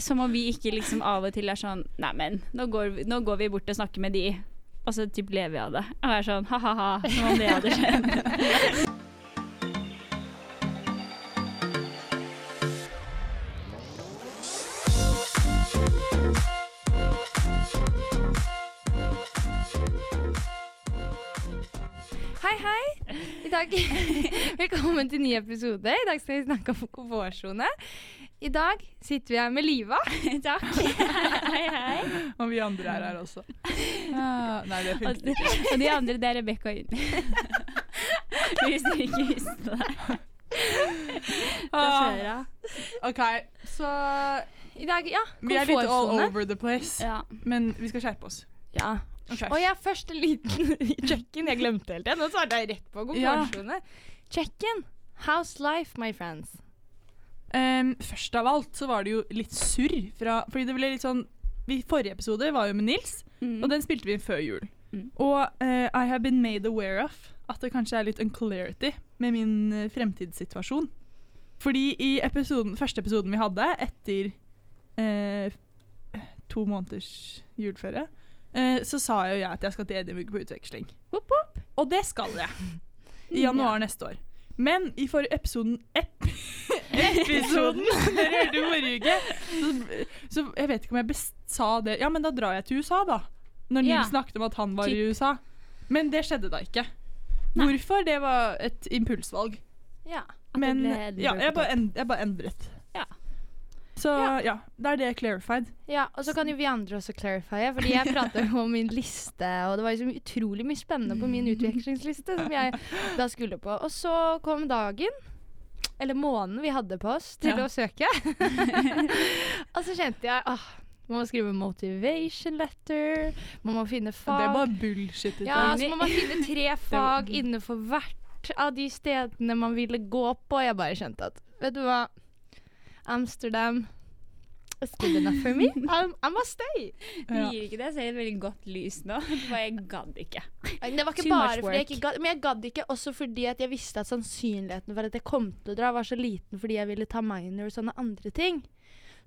som om vi ikke liksom av og til er sånn Neimen, nå, nå går vi bort og snakker med de. Og så typ lever vi av det. Og er sånn ha-ha-ha, som om det hadde skjedd. Hei, hei. I dag, velkommen til ny episode. I dag skal vi snakke om komfortsone. I dag sitter vi her med Liva. Takk. Hei, hei. Og vi andre er her også. Ah, nei, det Og funker de, og de andre, det er Rebekka og Unni. Hvis du ikke visste det. Ah. OK, så I dag, ja, vi er litt all over the place. Ja. Men vi skal skjerpe oss. Ja. Okay. Og jeg først en liten check-in. Jeg glemte helt det. Nå svarte jeg rett på komfortsone. Check-in. How's life, my friends? Ehm, først av alt så var det jo litt surr fra Fordi det ble litt sånn vi, Forrige episode var jo med Nils, Mm. og den spilte vi inn før jul. Mm. Og uh, I have been made aware of at det kanskje er litt unclarity med min uh, fremtidssituasjon. Fordi i episoden, første episoden vi hadde etter uh, to måneders juleferie, så sa jo jeg at jeg skal til Edinburgh på utveksling. Hopp, hopp. Og det skal jeg. I januar neste år. Men i forrige episoden ep Episoden dere hørte forrige uke, så, så jeg vet ikke om jeg best sa det Ja, men da drar jeg til USA, da. Når Nils Ja. snakket om at han var i USA. Men det skjedde da ikke. Nei. Hvorfor? Det var et impulsvalg. Ja. Men ja, jeg bare endret. Ja. Så Ja. ja, da er det clarified. Ja, og så kan jo vi andre også clarify, fordi jeg prater om min liste, og det var så utrolig mye spennende på min utvekslingsliste som jeg da skulle på. Og så kom dagen, eller måneden vi hadde på oss til Ja. å søke. og så kjente jeg åh, man må skrive motivation letter, man må finne Det er bare bullshit. Ja, så må man finne tre fag innenfor hvert av de stedene man ville gå på. Jeg bare kjente at Vet du hva? Amsterdam is good enough for me. I'm, I must stay. Du Ja. gir ikke det. Jeg ser et veldig godt lys nå. Bare, jeg gadd ikke. Det var ikke Too bare fordi jeg ikke gadd, men jeg gadd ikke også fordi at jeg visste at sannsynligheten for at jeg kom til å dra, var så liten fordi jeg ville ta minor og sånne andre ting.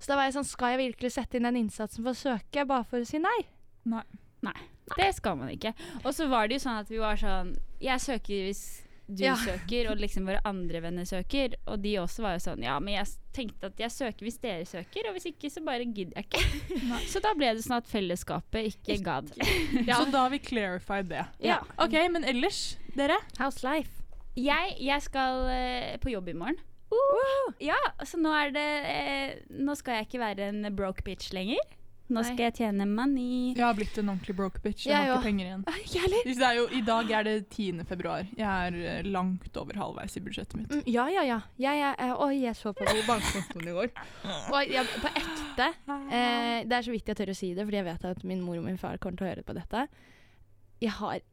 Så da var jeg sånn, skal jeg virkelig sette inn den innsatsen for å søke, bare for å si nei? nei? Nei. Det skal man ikke. Og så var det jo sånn at vi var sånn Jeg søker hvis du Ja. søker, og liksom våre andre venner søker. Og de også var jo sånn Ja, men jeg tenkte at jeg søker hvis dere søker, og hvis ikke, så bare gidder jeg ikke. Så da ble det sånn at fellesskapet ikke gadd. Så da har vi clarified det. Ja. OK, men ellers, dere? How's life? Jeg, jeg skal uh, på jobb i morgen. Uh Ja, så nå er det eh, Nå skal jeg ikke være en broke bitch lenger. Nå Nei. skal jeg tjene money. Jeg har blitt en ordentlig broke bitch. Jeg Jeg har ikke penger igjen. Det er jo, I dag er det 10. februar. Jeg er eh, langt over halvveis i budsjettet mitt. Mm, ja, ja, ja. Jeg, jeg, jeg, oi, jeg så på bankkontoen i går. Og jeg, på ekte. Eh, det er så vidt jeg tør å si det, fordi jeg vet at min mor og min far kommer til å høre på dette. Jeg har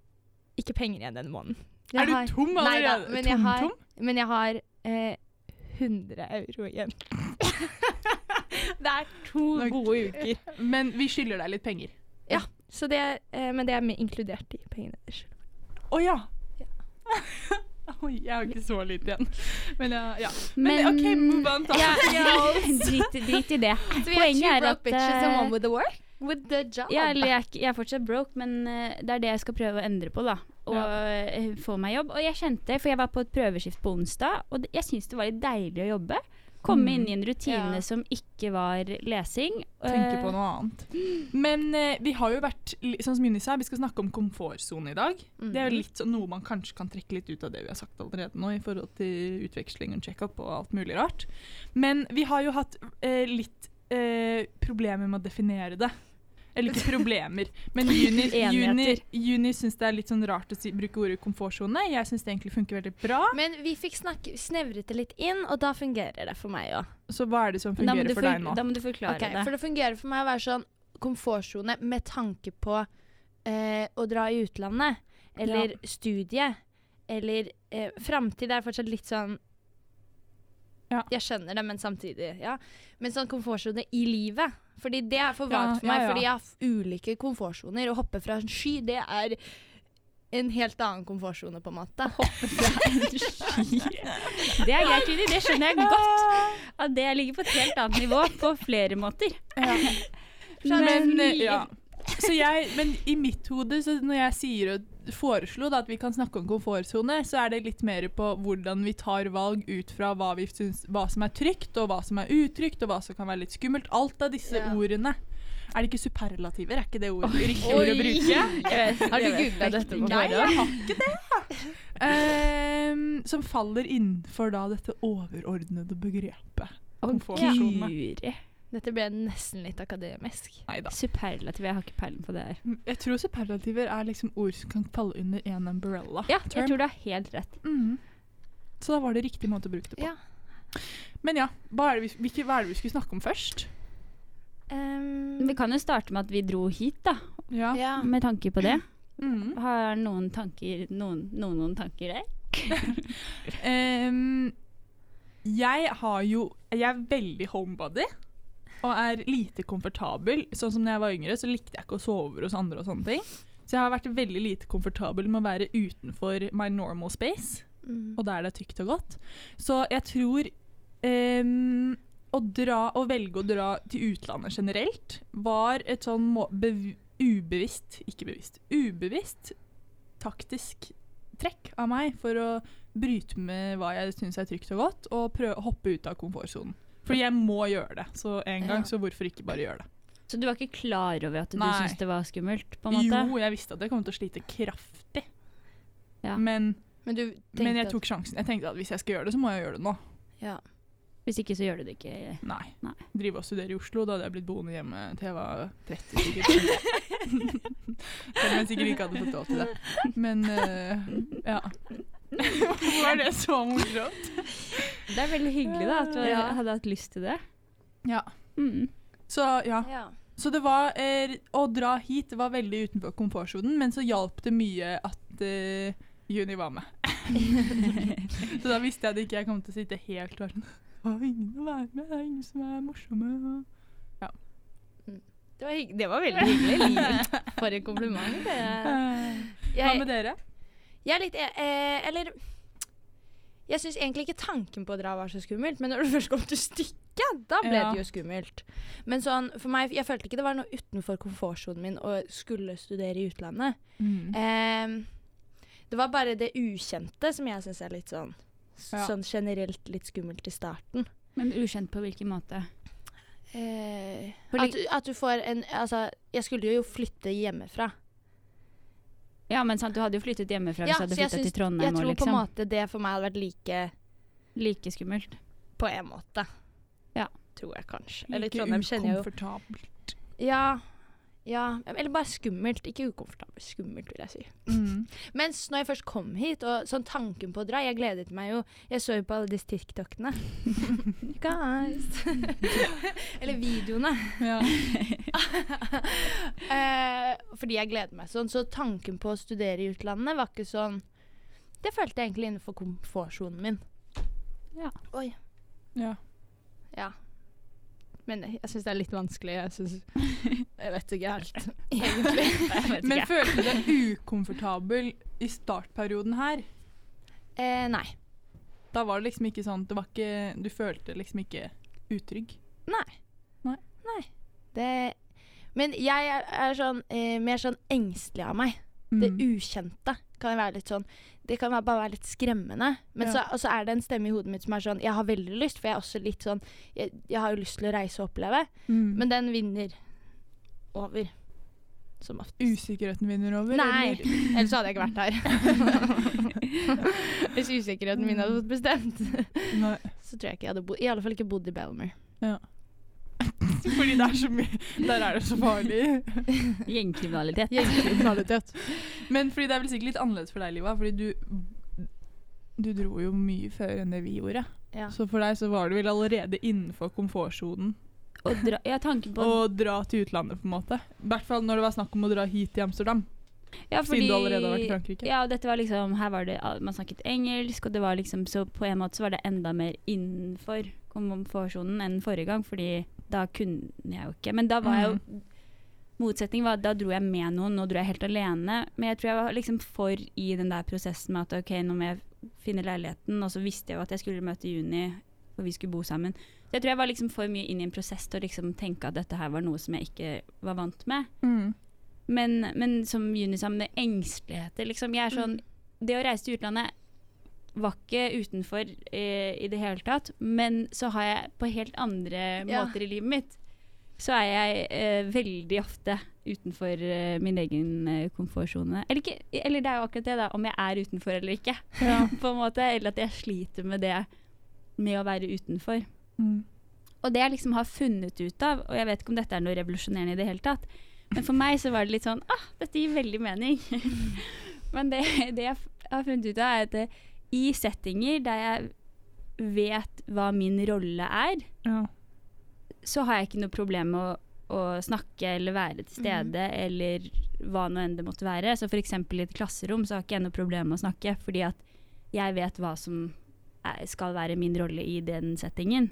ikke penger igjen denne måneden. Jeg er du har- tom Nei da, allerede? men jeg har, tom? men jeg har eh, 100 euro igjen. det er to gode uker. Men vi skylder deg litt penger. Ja, så det, eh, men det er med inkludert i pengene Å oh, ja! Ja. Oi, jeg har ikke så lite igjen. Men ja. ja. Men, Men- OK, move on. Ja, drit, drit i det. Så vi Poenget er at, bitches and eh, one with the work. With the job. Ja, eller jeg, jeg er fortsatt broke, men eh, det er det jeg skal prøve å endre på, da. Og ja. få meg jobb. Og jeg kjente, for jeg var på et prøveskift på onsdag, og jeg syns det var litt deilig å jobbe. Komme Mm. inn i en rutine Ja. som ikke var lesing. Tenke Eh, på noe annet. Men eh, vi har jo vært Sånn som Juni sa, vi skal snakke om komfortsone i dag. Det er jo litt sånn noe man kanskje kan trekke litt ut av det vi har sagt allerede nå, i forhold til utveksling og check-up og alt mulig rart. Men vi har jo hatt eh, litt eh, problemer med å definere det. Eller ikke problemer, men Juni, Juni, Juni syns det er litt sånn rart å si, bruke ordet komfortsone. Jeg syns det egentlig funker veldig bra. Men vi fikk snakke, snevret det litt inn, og da fungerer det for meg òg. Så hva er det som fungerer for deg nå? da må du forklare det. For det fungerer for meg å være sånn komfortsone med tanke på eh, å dra i utlandet, eller studie, eller eh, Framtid er fortsatt litt sånn Ja. Jeg skjønner det, men samtidig, ja. Men sånn komfortsone i livet. Fordi det er for Ja, for meg, ja. fordi jeg har ulike komfortsoner. Å hoppe fra en sky, det er en helt annen komfortsone, på en måte. Det er greit, Lini. Det skjønner jeg godt. At det ligger på et helt annet nivå på flere måter. Ja. Men, Men, eh, ja. Så jeg, men i mitt hode, så når jeg sier og foreslo da, at vi kan snakke om komfortsone, så er det litt mer på hvordan vi tar valg ut fra hva, vi syns, hva som er trygt, og hva som er utrygt, og hva som kan være litt skummelt. Alt av disse Ja. ordene. Er det ikke superlativer? Er ikke det ordet, riktig ord å bruke? Har du googla dette på Nei, jeg har ikke det. um, som faller innenfor da dette overordnede begrepet. Å, Komfortsone. guri. Dette ble nesten litt akademisk. Neida. Superlativ. Jeg har ikke peiling på det her. Jeg tror superlativer er liksom ord som kan falle under én umbrella. Ja, term. jeg tror du har helt rett. Mhm. Så da var det riktig måte å bruke det på. Ja. Men ja, hva er, det vi, hvilke, hva er det vi skulle snakke om først? Um, Vi kan jo starte med at vi dro hit, da. Ja. ja. Med tanke på det. Mhm. Har noen tanker Noen, noen, noen tanker der? um, jeg har jo Jeg er veldig homebody. Og er lite komfortabel. Sånn som når jeg var yngre, så likte jeg ikke å sove hos andre. og sånne ting. Så jeg har vært veldig lite komfortabel med å være utenfor my normal space. Mm. og det er tykt og godt. Så jeg tror um, å dra, å velge å dra til utlandet generelt var et sånn ubevisst, ikke bevisst, ubevisst taktisk trekk av meg for å bryte med hva jeg syns er trygt og godt, og prøve å hoppe ut av komfortsonen. Fordi jeg må gjøre det. Så en gang, Ja. så hvorfor ikke bare gjøre det? Så du var ikke klar over at du Nei. syntes det var skummelt? på en måte? Jo, jeg visste at jeg kom til å slite kraftig, Ja. men, Men du men jeg tok sjansen. Jeg tenkte at hvis jeg skal gjøre det, så må jeg gjøre det nå. ja. Hvis ikke, så gjør du det ikke. Nei. Nei. Drive og studere i Oslo. Da hadde jeg blitt boende hjemme til jeg var 30 sikkert. Selv om jeg sikkert ikke hadde fått lov til det. Men uh, ja. Var det så morsomt? Det er veldig hyggelig da, at du Ja. hadde hatt lyst til det. Ja. Mm. Så ja. ja. Så det var er, Å dra hit var veldig utenfor komfortsonen, men så hjalp det mye at uh, Juni var med. så da visste jeg at ikke jeg kom til å sitte helt og være sånn Å, ingen å være med, det er ingen som er morsomme. Det, var hygg- det var veldig hyggelig. For en kompliment. Det. Eh, Hva med dere? Jeg er litt e- eh, Eller Jeg syns egentlig ikke tanken på å dra var så skummelt, men når det først kom til stykket, da ble Ja. det jo skummelt. Men sånn, for meg, jeg følte ikke det var noe utenfor komfortsonen min å skulle studere i utlandet. Mm. Eh, det var bare det ukjente som jeg syns er litt sånn Ja. Sånn generelt litt skummelt i starten. Men ukjent på hvilken måte? Eh, at, at du får en Altså, jeg skulle jo flytte hjemmefra. Ja, men sant, du hadde jo flyttet hjemmefra hvis du hadde flytta til Trondheim Jeg tror på en liksom. måte det for meg hadde vært like Like skummelt. på en måte. Ja. Tror jeg kanskje. Eller Like Trondheim kjenner jeg jo ukomfortabelt. Ja. Ja, eller bare skummelt. Ikke ukomfortabelt. Skummelt, vil jeg si. Mm. Mens når jeg først kom hit, og sånn tanken på å dra Jeg gledet meg jo Jeg så jo på alle disse TikTokene. Guys. eller videoene. Ja. eh, fordi jeg gleder meg sånn. Så tanken på å studere i utlandet var ikke sånn Det følte jeg egentlig innenfor komfortsonen min. Ja. Oi. ja. Ja. Men jeg, syns det er litt vanskelig. Jeg synes, Jeg vet ikke helt, egentlig. Men følte du deg ukomfortabel i startperioden her? Eh, nei. Da var det liksom ikke sånn det var ikke, Du følte liksom ikke utrygg? Nei. Nei. Nei. Det Men jeg er, er sånn eh, mer sånn engstelig av meg. Det Mm. ukjente kan være litt sånn Det kan bare være litt skremmende. Men Ja. så, er det en stemme i hodet mitt som er sånn Jeg har veldig lyst, for jeg er også litt sånn Jeg, jeg har jo lyst til å reise og oppleve, Mm. men den vinner over. Som ofte. Usikkerheten vinner over? Nei. eller? Ellers hadde jeg ikke vært her. Hvis usikkerheten min hadde fått bestemt, Nei. så tror jeg ikke jeg hadde bodd I alle fall ikke bodd i Belmer. Fordi det er så mye Der er det så farlig. Gjengkriminalitet. Gjengkriminalitet. Men fordi det er vel sikkert litt annerledes for deg, Liva. Fordi du Du dro jo mye før enn det vi gjorde. Ja. Så for deg så var du vel allerede innenfor komfortsonen Å dra, ja, dra til utlandet, på en måte. I hvert fall når det var snakk om å dra hit til Amsterdam. ja, Siden du allerede har vært i Frankrike. Ja, og dette var liksom Her var det Man snakket engelsk, og det var liksom Så på en måte så var det enda mer innenfor komfortsonen enn forrige gang, fordi da kunne jeg jo ikke Men da var jeg jo motsetning var at da dro jeg med noen, nå dro jeg helt alene. Men jeg tror jeg var liksom for i den der prosessen med at ok, nå må jeg finne leiligheten, og så visste jeg jo at jeg skulle møte Juni, og vi skulle bo sammen. Så jeg tror jeg var liksom for mye inn i en prosess til å liksom tenke at dette her var noe som jeg ikke var vant med. Mm. Men, men som Juni sa, med engsteligheter, liksom. Jeg er sånn Det å reise til utlandet var ikke utenfor eh, i det hele tatt, men så har jeg på helt andre Ja. måter i livet mitt så er jeg eh, veldig ofte utenfor eh, min egen eh, komfortsone. Eller, ikke, eller det er jo akkurat det, da, om jeg er utenfor eller ikke. på en måte, Eller at jeg sliter med det med å være utenfor. Mm. Og det jeg liksom har funnet ut av, og jeg vet ikke om dette er noe revolusjonerende i det hele tatt, men for meg så var det litt sånn ah, dette gir veldig mening. men det, det jeg har funnet ut av, er at eh, i settinger der jeg vet hva min rolle er, Ja. så har jeg ikke noe problem med å, å snakke eller være til stede, eller hva nå enn det måtte være. Så f.eks. i et klasserom så har ikke jeg noe problem med å snakke, fordi at jeg vet hva som er, skal være min rolle i den settingen.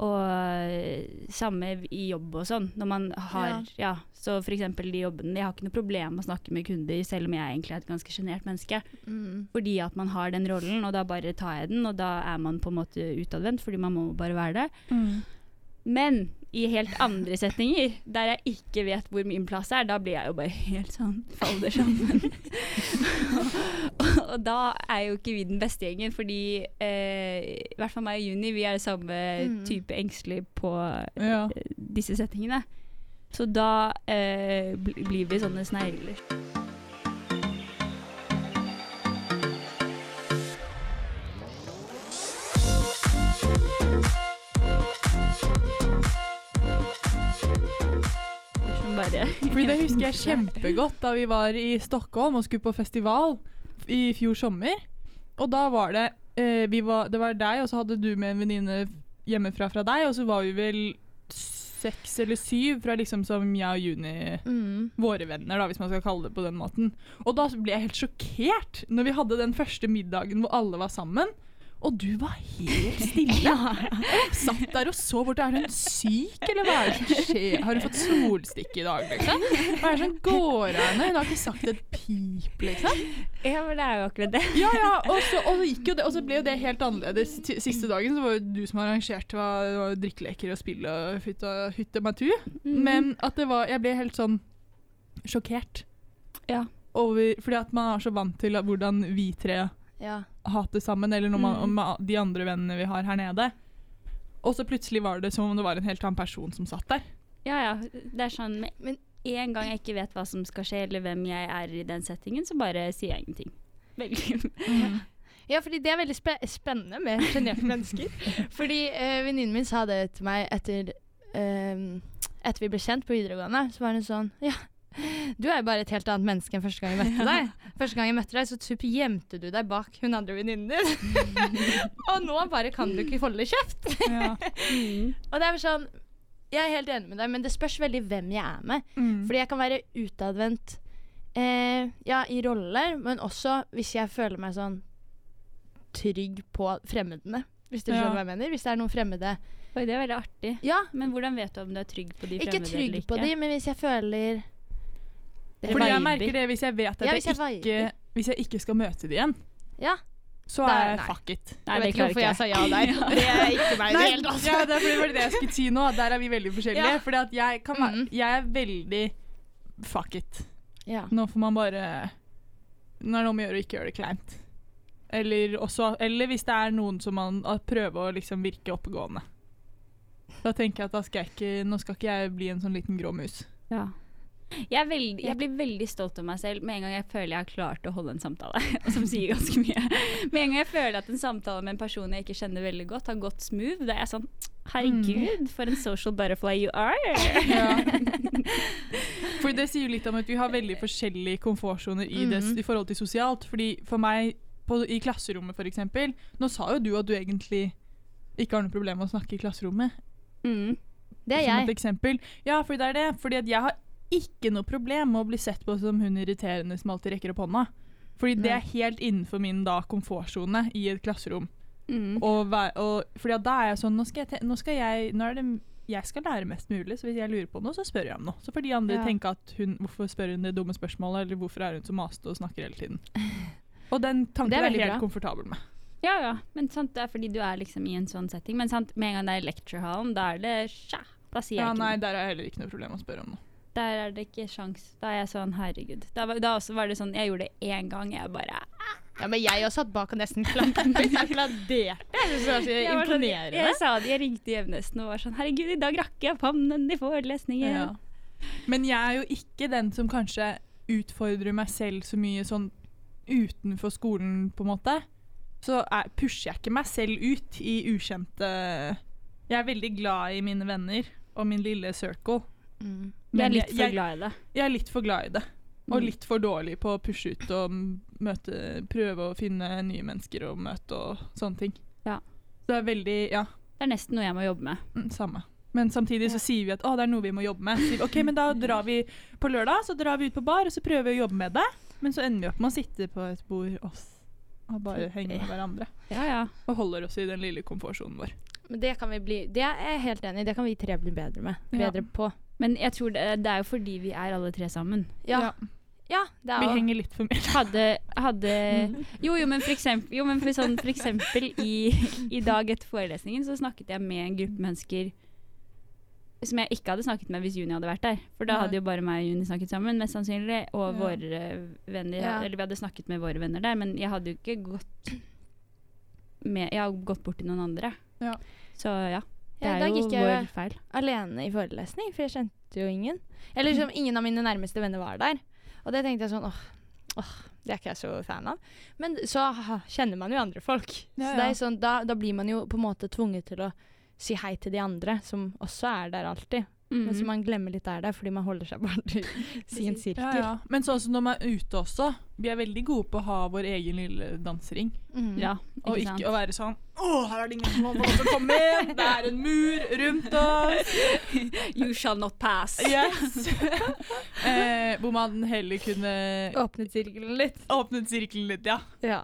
Og øh, samme i jobb og sånn. Når man har Ja, så f.eks. de jobbene Jeg har ikke noe problem med å snakke med kunder, selv om jeg egentlig er et ganske sjenert menneske. Mm. Fordi at man har den rollen, og da bare tar jeg den, og da er man på en måte utadvendt, fordi man må bare være det. Mm. Men i helt andre settinger, der jeg ikke vet hvor min plass er, da blir jeg jo bare helt sånn faller sammen. og, og da er jo ikke vi den beste gjengen, fordi eh, i hvert fall meg og Juni, vi er samme Mm. type engstelig på Ja. eh, disse settingene. Så da eh, bl blir vi sånne snegler. Bare Fordi det husker jeg kjempegodt da vi var i Stockholm og skulle på festival i fjor sommer. Og da var det eh, vi var, Det var deg, og så hadde du med en venninne hjemmefra fra deg, og så var vi vel seks eller syv fra liksom som jeg og Juni Mm. våre venner, da, hvis man skal kalle det på den måten. Og da ble jeg helt sjokkert når vi hadde den første middagen hvor alle var sammen. Og du var helt stille. ja. satt der og så bort. Er hun syk, eller hva er det som skjer? Har hun fått solstikke i dag, liksom? Hva er det som går av henne? Hun har ikke sagt et pip, liksom. Ja, men det er jo akkurat det. Ja, ja, og så, og så det, og så ble jo det helt annerledes. Siste dagen så var det du som arrangerte drikkeleker og spill og hytte, hytte meg. Mm. Men at det var Jeg ble helt sånn sjokkert. Ja. Over, fordi at man er så vant til at hvordan vi tre Ja. Hatt det sammen, eller noe man, Mm. med de andre vennene vi har her nede. Og så plutselig var det som om det var en helt annen person som satt der. Ja, ja. Det er sånn Men- en gang jeg ikke vet hva som skal skje, eller hvem jeg er i den settingen, så bare sier jeg ingenting. Veldig. Ja, fordi det er veldig spe spennende med sjenerte mennesker. fordi eh, venninnen min sa det til meg etter eh, Etter vi ble kjent på videregående, så var hun sånn Ja, du er jo bare et helt annet menneske enn første gang jeg møtte deg. Første gang jeg møtte deg, så typ gjemte du deg bak hun andre venninnen din. Og nå bare kan du ikke holde kjeft. Ja. Mm. Og det er sånn Jeg er helt enig med deg, men det spørs veldig hvem jeg er med. Mm. Fordi jeg kan være utadvendt eh, ja, i roller, men også hvis jeg føler meg sånn trygg på fremmedene. Hvis du Ja. skjønner hva jeg mener? Hvis det er noen fremmede Oi, det er veldig artig. Ja, Men hvordan vet du om du er trygg på de fremmede? ikke trygg eller på de, men hvis jeg føler Fordi jeg merker det hvis jeg vet at Ja, hvis jeg ikke, hvis jeg ikke skal møte det igjen, Ja. så er jeg fuck it. Nei, jeg vet ikke hvorfor jeg sa ja der. Det er ikke meg Nei, ja, det var det jeg skulle si nå. Der er vi veldig forskjellige. Ja. Fordi jeg, kan være, Mhm. jeg er veldig fuck it. Ja. Nå får man bare Nå er det om å gjøre å ikke gjøre det kleint. Eller, også, eller hvis det er noen som man prøver å liksom virke oppegående. Da tenker jeg at skal ikke, nå skal ikke jeg bli en sånn liten grå mus. Ja. Jeg, veldig, jeg blir veldig stolt av meg selv med en gang jeg føler jeg har klart å holde en samtale. Som sier ganske mye. Med en gang jeg føler at en samtale med en person jeg ikke kjenner veldig godt, har gått smooth, da er jeg sånn Herregud, for en social butterfly you are! Ja. For det sier jo litt om at vi har veldig forskjellige komfortsoner i, det, Mhm. i forhold til sosialt. Fordi for meg på, i klasserommet for eksempel, Nå sa jo du at du egentlig ikke har noe problem med å snakke i klasserommet. Mm. Det er som jeg. et eksempel. Ja, fordi det er det. Fordi at jeg har ikke noe problem med å bli sett på som hun irriterende som alltid rekker opp hånda. Fordi det er helt innenfor min da komfortsone i et klasserom. Mm. Og, og, fordi at da er jeg sånn nå skal jeg, nå skal jeg Nå er det jeg skal lære mest mulig, så hvis jeg lurer på noe, så spør jeg om noe. Så får de andre Ja. tenke at hun Hvorfor spør hun det dumme spørsmålet, eller hvorfor er hun så masete og snakker hele tiden? Og den tanken er er, jeg jeg bra. helt komfortabel med. Ja, ja. Men sant, det er fordi du er liksom i en sånn setting. Men sant, med en gang det er lecture-hallen, da er det sja. Da sier jeg Ja, ikke nei, der er heller ikke noe problem å spørre om noe. Der er det ikke sjans. Da er jeg sånn, herregud. Da, var- da også var det sånn, jeg gjorde det én gang, jeg bare Ja, men jeg også satt bak og nesten klappet. Jeg applauderte. Jeg det var så Jeg sånn- imponerende. Jeg sa det, jeg ringte Jevnesten og var sånn, herregud, i dag rakk jeg pannen i forelesningen. Ja. Men jeg er jo ikke den som kanskje utfordrer meg selv så mye sånn utenfor skolen, på en måte. Så er, pusher jeg ikke meg selv ut i ukjente Jeg er veldig glad i mine venner og min lille circle. Mm. Jeg er litt for glad i det. jeg er litt for glad i det. Og Mm. litt for dårlig på å pushe ut og møte, prøve å finne nye mennesker å møte og sånne ting. Ja. Så det er veldig Ja, Det er nesten noe jeg må jobbe med. mm, samme. Men samtidig så Ja. sier vi at å, det er noe vi må jobbe med. Vi, ok, men da drar vi på lørdag, så drar vi ut på bar, og så prøver vi å jobbe med det. Men så ender vi opp med å sitte på et bord oss og bare henge med hverandre. Ja, ja. Og holder oss i den lille komfortsonen vår. Men det kan vi bli Det er jeg helt enig i. Det kan vi tre bli bedre med. Ja. På. Men jeg tror det, det er jo fordi vi er alle tre sammen. Ja, ja det er Vi også. henger litt for mye. Hadde, hadde Jo, jo, men for eksempel, jo, men for sånn, for eksempel i, i dag etter forelesningen så snakket jeg med en gruppe mennesker som jeg ikke hadde snakket med hvis Juni hadde vært der. For da hadde jo bare meg og Juni snakket sammen, mest sannsynlig. Og Ja. våre venner Ja. Eller vi hadde snakket med våre venner der, men jeg hadde jo ikke gått med Jeg har gått bort til noen andre. Ja. Så ja. Det Ja, er da jo vår feil. alene i forelesning, for jeg kjente jo ingen. Eller liksom, ingen av mine nærmeste venner var der. Og det tenkte jeg sånn åh, åh det er ikke jeg så fan av. Men så ha, kjenner man jo andre folk. Ja, Så det sånn, da, da blir man jo på en måte tvunget til å si hei til de andre, som også er der alltid. Men som man glemmer litt er der, fordi man holder seg bare til sin sirkel. Ja, ja. Men sånn som når man er ute også. Vi er veldig gode på å ha vår egen lille dansering. Mm. Ja, Og ikke sant. å være sånn Å, her er det ingen som har lov til å komme inn! Det er en mur rundt oss! You shall not pass. Yes! eh, hvor man heller kunne Åpnet sirkelen litt. åpnet sirkelen litt, ja. Ja.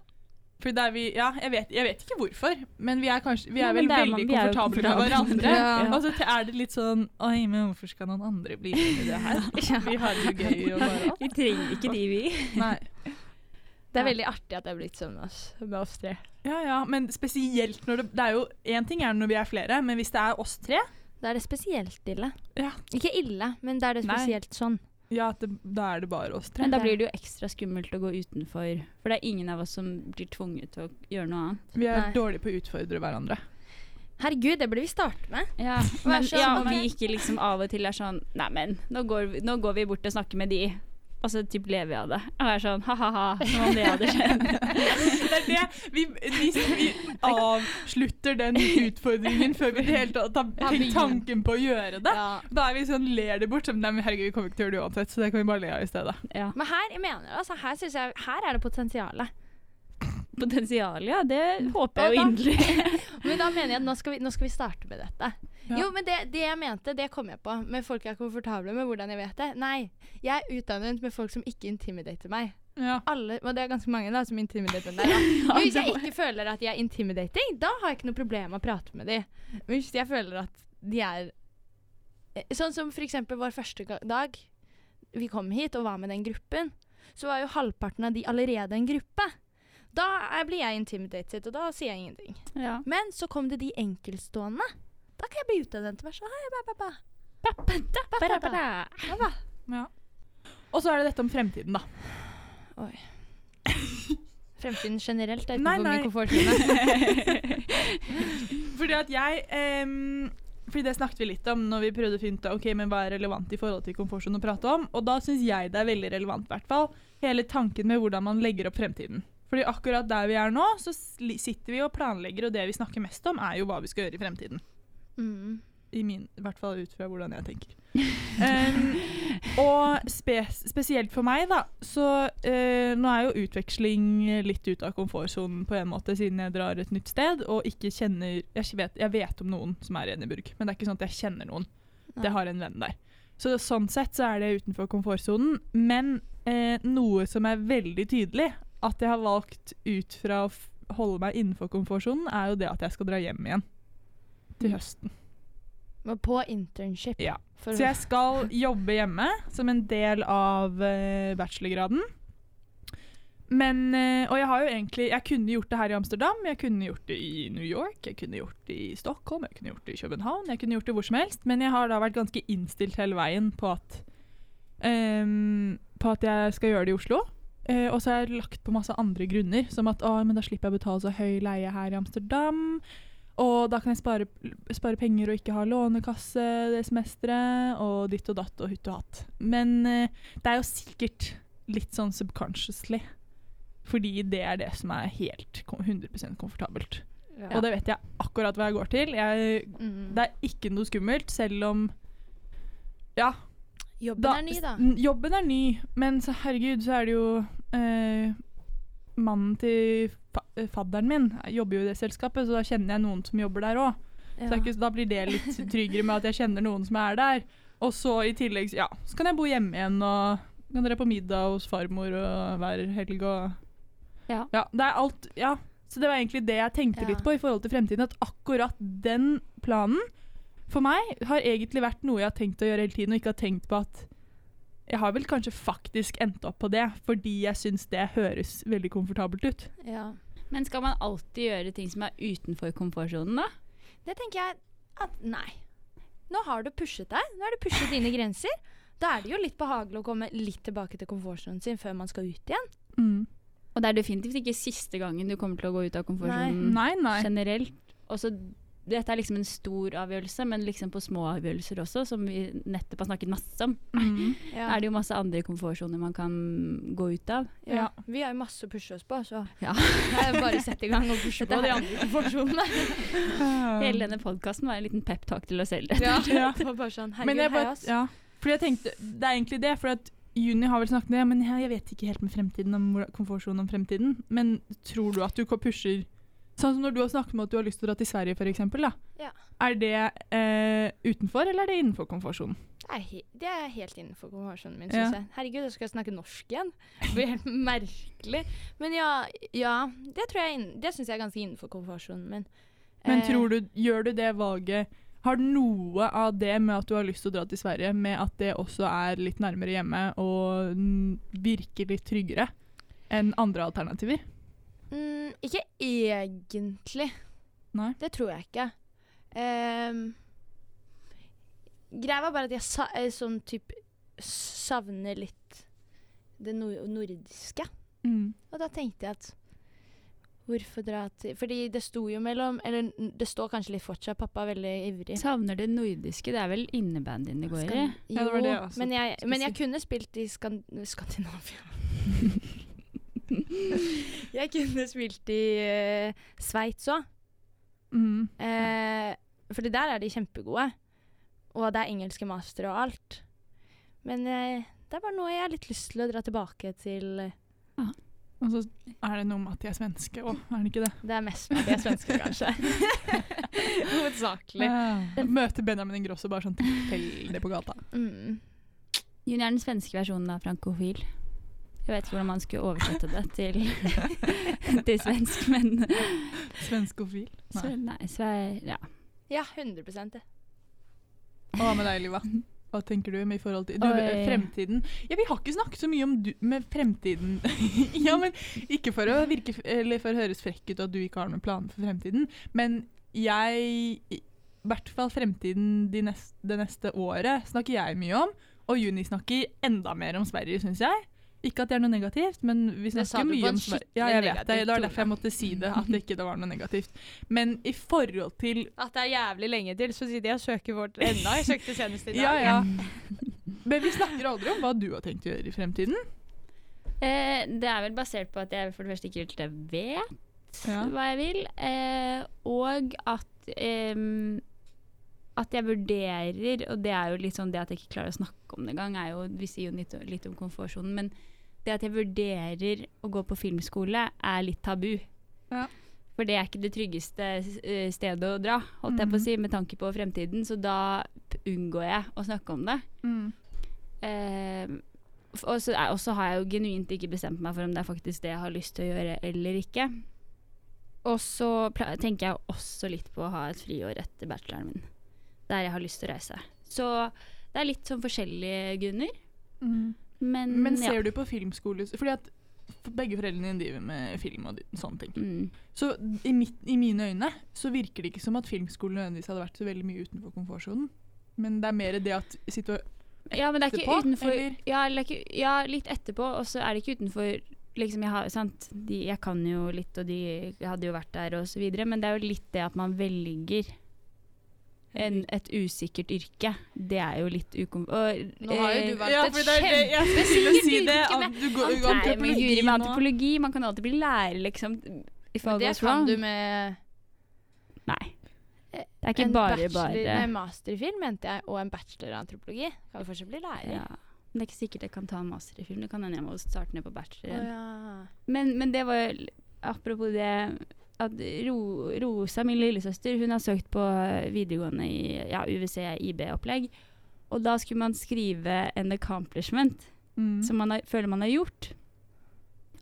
Vi, ja, jeg vet, jeg vet ikke hvorfor, men vi er, kanskje, vi er vel ja, er veldig vi er komfortable med hverandre. Ja. Og så er det litt sånn Oi, men hvorfor skal noen andre bli med i det her? Vi har det jo gøy og bare Vi trenger ikke de, vi. Nei. Det er veldig artig at det er blitt sånn med oss, med oss tre. Ja, ja, men spesielt når det Det er jo Én ting er når vi er flere, men hvis det er oss tre Da er det spesielt ille. Ja. Ikke ille, men da er det Nei. spesielt sånn. Ja, at det, da er det bare oss tre. Men da blir det jo ekstra skummelt å gå utenfor. For det er ingen av oss som blir tvunget til å gjøre noe annet. Vi er Nei. dårlige på å utfordre hverandre. Herregud, det burde vi starte med. Ja, men ja, og vi ikke liksom av og til er sånn Neimen, nå, går vi- nå går vi bort og snakker med de. Og så typ lever vi av det. Og er sånn ha-ha-ha, som om det hadde skjedd. det er det. Vi, vi, vi avslutter den utfordringen før vi helt tar har Har tenkt tanken på å gjøre det. Ja. Da er vi sånn, ler det bort. Som, Nei, herregud, vi kommer ikke til å gjøre det uansett, så det kan vi bare le av i stedet. Ja. Men her, jeg mener, altså, her, jeg, her er det potensialet. Potensial, ja. Det håper jeg jo inderlig. Men da mener jeg at nå skal vi, nå skal vi starte med dette. Ja. Jo, men det, det jeg mente, det kom jeg på. Med folk jeg er komfortable med, hvordan jeg vet det. Nei, jeg er utdannet med folk som ikke intimidater meg. Ja. Alle, og det er ganske mange da, som intimidater meg. Ja. Men hvis jeg ikke føler at de er intimidating, da har jeg ikke noe problem med å prate med dem. Men hvis jeg føler at de er eh, Sånn som eksempel vår første dag. Vi kom hit og var med den gruppen. Så var jo halvparten av de allerede en gruppe. Da blir jeg intimidated, og da sier jeg ingenting. Ja. Men så kom det de enkeltstående. Da kan jeg bli utadvendt og være sånn «Hei, ba, ba, ba. Ba, ba, ba. Ja, ba. Ja. Og så er det dette om fremtiden, da. Oi. Fremtiden generelt er utenfor min komfortsone. Fordi at jeg um, fordi det snakket vi litt om når vi prøvde å finne ut ok, men hva er relevant i forhold til komfortsonen å prate om. Og da syns jeg det er veldig relevant, i hvert fall, hele tanken med hvordan man legger opp fremtiden. Fordi akkurat der vi er nå, så sitter vi og planlegger, og det vi snakker mest om, er jo hva vi skal gjøre i fremtiden. Mm. I, min, I hvert fall ut fra hvordan jeg tenker. Um, og spes, spesielt for meg, da, så uh, nå er jo utveksling litt ut av komfortsonen på en måte, siden jeg drar et nytt sted og ikke kjenner Jeg vet, jeg vet om noen som er i Edinburgh, men det er ikke sånn at jeg kjenner noen. Jeg har en venn der. Så sånn sett så er det utenfor komfortsonen. Men eh, noe som er veldig tydelig, at jeg har valgt ut fra å holde meg innenfor komfortsonen, er jo det at jeg skal dra hjem igjen til Mm. høsten. Men På internship. Ja. Så jeg skal jobbe hjemme som en del av eh, bachelorgraden. Men eh, Og jeg har jo egentlig Jeg kunne gjort det her i Amsterdam, jeg kunne gjort det i New York, jeg kunne gjort det i Stockholm, jeg kunne gjort det i København, jeg kunne gjort det hvor som helst. Men jeg har da vært ganske innstilt hele veien på at um, På at jeg skal gjøre det i Oslo. Eh, og så har jeg lagt på masse andre grunner, som at å, men da slipper jeg å betale så høy leie her i Amsterdam. Og da kan jeg spare, spare penger og ikke ha lånekasse det semesteret, og ditt og datt og hutt og hatt. Men eh, det er jo sikkert litt sånn subconsciously. Fordi det er det som er helt 100% komfortabelt. Ja. Og det vet jeg akkurat hva jeg går til. Jeg, Mm. det er ikke noe skummelt, selv om Ja, Jobben da- er ny, da. Jobben er ny, men så, herregud, så er det jo eh, Mannen til fa eh, fadderen min jobber jo i det selskapet, så da kjenner jeg noen som jobber der òg. Så ikke, da blir det litt tryggere med at jeg kjenner noen som er der. Og så i tillegg, ja, så kan jeg bo hjemme igjen og kan dra på middag hos farmor og hver helg og Ja. det er alt Ja. Så det var egentlig det jeg tenkte Ja. litt på i forhold til fremtiden. At akkurat den planen for meg har egentlig vært noe jeg har tenkt å gjøre hele tiden, og ikke har tenkt på at jeg har vel kanskje faktisk endt opp på det, fordi jeg syns det høres veldig komfortabelt ut. Ja. Men skal man alltid gjøre ting som er utenfor komfortsonen, da? Det tenker jeg at nei. Nå har du pushet deg. Nå har du pushet dine grenser. Da er det jo litt behagelig å komme litt tilbake til komfortsonen sin før man skal ut igjen. Mm. Og det er definitivt ikke siste gangen du kommer til å gå ut av komfortsonen Nei, nei. generelt. Og så dette er liksom en stor avgjørelse, men liksom på små avgjørelser også, som vi nettopp har snakket masse om. Mm. Ja. Er det jo masse andre komfortsoner man kan gå ut av. Ja. Ja. Vi har jo masse å pushe oss på, så Ja. er bare å sette i gang og pushe på de andre komfortsonene. Hele denne podkasten var en liten peptalk til oss selv. Ja. Ja. Bare sånn, Men herregud, jeg hei bare, ja, fordi jeg tenkte, det er egentlig det, for at Juni har vel snakket med, det, men jeg, jeg vet ikke helt med fremtiden, om komfortsonen om fremtiden, men tror du at du pusher, sånn som når du har snakket med at du har lyst til å dra til Sverige da. Ja. Er det eh, utenfor, eller er det innenfor komfortsonen? Det det er helt innenfor komfortsonen min, Ja. jeg. Herregud, jeg skal snakke norsk igjen. Det blir helt merkelig. Men ja, ja det tror jeg Det syns jeg er ganske innenfor komfortsonen min. Men Eh, tror du, gjør du det valget, har noe av det med at du har lyst til å dra til Sverige, med at det også er litt nærmere hjemme og virker litt tryggere enn andre alternativer? Mm, ikke egentlig. Nei. Det tror jeg ikke. Um, greia var bare at jeg sa, eh, sånn typ savner litt det nordiske. Mm. Og da tenkte jeg at Hvorfor dra til Fordi det sto jo mellom Eller det står kanskje litt fortsatt. Pappa er veldig ivrig. Savner det nordiske. Det er vel innebandyen det går i? Jo, Ja, det det jeg men jeg, men jeg kunne spilt i Skand Skandinavia. jeg kunne spilt i uh, Sveits òg. Mm. Uh, fordi der er de kjempegode. Og det er engelske master og alt. Men uh, det er bare noe jeg har litt lyst til å dra tilbake til. eh, Og så er det noe med at de er svenske òg, er det ikke det? Det er mest med de svenske, kanskje. Hovedsakelig. Ja. Møte Benjamin Ingrosso bare sånn tilfeldig på gata. Mm. Junior er den svenske versjonen av frankofil. Jeg vet ikke hvordan man skulle oversette det til, til svensk, men Svenskofil. Nei. svei... Nei, sve, ja. Ja, 100 det. Hva med deg, Liva? Hva tenker du med i forhold til du, fremtiden? Ja, Vi har ikke snakket så mye om du med fremtiden. ja, men Ikke for å virke eller for å høres frekk ut at du ikke har noen planer for fremtiden, men jeg I hvert fall fremtiden de neste, det neste året snakker jeg mye om, og Juni snakker enda mer om Sverige, syns jeg. Ikke at det er noe negativt, men vi snakker mye om Sverige. Ja, jeg vet det. Det var derfor jeg måtte si det, at det ikke var noe negativt. Men i forhold til At det er jævlig lenge til, så sitter jeg og søker vårt enda. Jeg søkte senest i dag. Ja, ja. Men vi snakker aldri om hva du har tenkt å gjøre i fremtiden. Eh, det er vel basert på at jeg for det første ikke helt vet Ja. hva jeg vil, eh, og at eh, at jeg vurderer, og det er jo litt sånn det at jeg ikke klarer å snakke om det engang, er jo Vi sier jo litt, litt om komfortsonen, men det at jeg vurderer å gå på filmskole, er litt tabu. Ja. For det er ikke det tryggeste eh, stedet å dra, holdt jeg på å Mhm. si, med tanke på fremtiden. Så da unngår jeg å snakke om det. Eh, og så er- og så har jeg jo genuint ikke bestemt meg for om det er faktisk det jeg har lyst til å gjøre eller ikke. Og så tenker jeg også litt på å ha et friår etter bacheloren min. der jeg har lyst til å reise. Så det er litt sånn forskjellige grunner. Mm. Men, Men ser ja. du på filmskole Fordi at begge foreldrene dine driver med film og sånne ting. Mm. Så i, mitt, i mine øyne så virker det ikke som at filmskolen nødvendigvis hadde vært så veldig mye utenfor komfortsonen. Men det er mer det at situa Ja, men det er ikke utenfor ja, ikke, ja, litt etterpå, og så er det ikke utenfor liksom jeg, har, sant? De, jeg kan jo litt, og de hadde jo vært der, og så videre, men det er jo litt det at man velger en, et usikkert yrke. Det er jo litt ukom... Og, Nå har jo eh, du valgt et kjempesikkert si yrke med, du går, Nei, med antropologi, man kan alltid bli lærer, liksom. Men det kan du med Nei. Det er ikke en bare bachelor, bare Nei, master i film, mente jeg, og en bachelor i antropologi. Kan du fortsatt bli lærer. ja. Men det er ikke sikkert jeg kan ta en master i film. Det kan hende jeg må starte ned på bacheloren. ja. Men, men det var jo Apropos det at Ro, Rosa, min lillesøster, hun har søkt på videregående i ja, UVC IB-opplegg. Og da skulle man skrive en accomplishment Mm. som man har, føler man har gjort.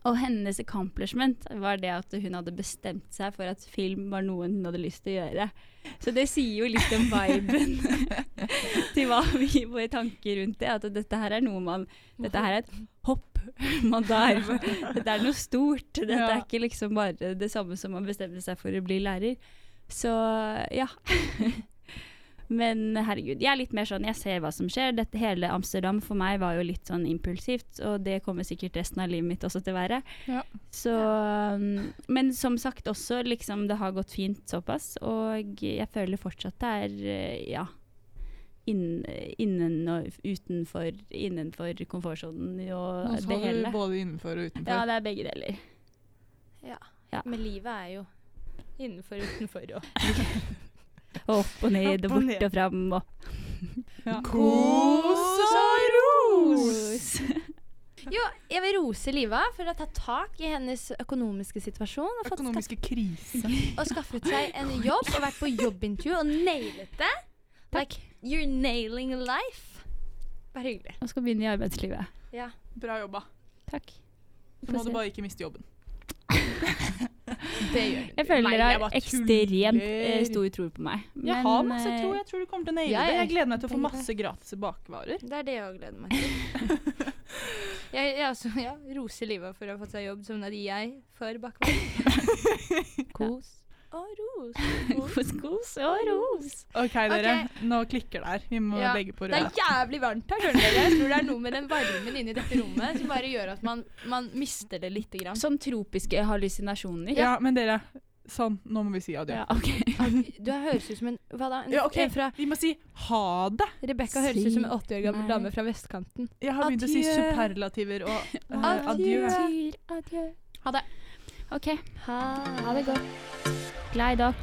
Og hennes accomplishment var det at hun hadde bestemt seg for at film var noe hun hadde lyst til å gjøre. Så det sier jo litt om viben til hva vi, våre tanker rundt det. At dette her er noe man Dette her er et hopp man tar. Dette er noe stort. Dette er ikke liksom bare det samme som man bestemte seg for å bli lærer. Så ja. Men herregud, jeg er litt mer sånn, jeg ser hva som skjer. Dette hele Amsterdam for meg var jo litt sånn impulsivt, og det kommer sikkert resten av livet mitt også til å være. Ja. Så, um, men som sagt også, liksom det har gått fint såpass, og jeg føler fortsatt det er, eh, ja, innen og utenfor, innenfor komfortsonen og Nå det hele. både innenfor og utenfor. Ja, det er begge deler. Ja. Ja. Men livet er jo innenfor, og utenfor og Og opp og ned og bort og fram og Ja. Kos og ros! Jo, jeg vil rose Liva for å ta tak i hennes økonomiske situasjon og, Økonomiske krise. og skaffet seg en jobb og vært på jobbintervju og nailet det. Like, you're nailing life. Bare hyggelig. Og skal begynne i arbeidslivet. Ja. Bra jobba. Takk. Så må du bare ikke miste jobben. Det gjør Jeg føler dere har ekstremt eh, stor tro på meg. Jeg har masse eh, tro. Jeg tror du kommer til å naile jeg det. Jeg gleder meg til å få masse gratis bakvarer. Det er det jeg òg gleder meg til. jeg, jeg også, ja, roser Liva for å ha fått seg jobb som de jeg for bakvarer. Kos og ros. Kos, kos og ros. OK, dere. Nå klikker det her. Vi må Ja, legge på Det er jævlig varmt her, skjønner dere. Jeg tror det er noe med den varmen inni dette rommet som bare gjør at man, man mister det lite grann. Sånn tropiske hallusinasjoner. Ja, men dere. Sånn, nå må vi si adjø. Ja, ok. Du høres ut som en Hva da? En, Ja, ok. en fra Vi må si ha det. Rebekka høres ut som en 80 år gammel Nei. dame fra vestkanten. Jeg har begynt å si superlativer og uh, adjø. Adjø. Ha det. OK. Ha, ha det godt. Glad i dere.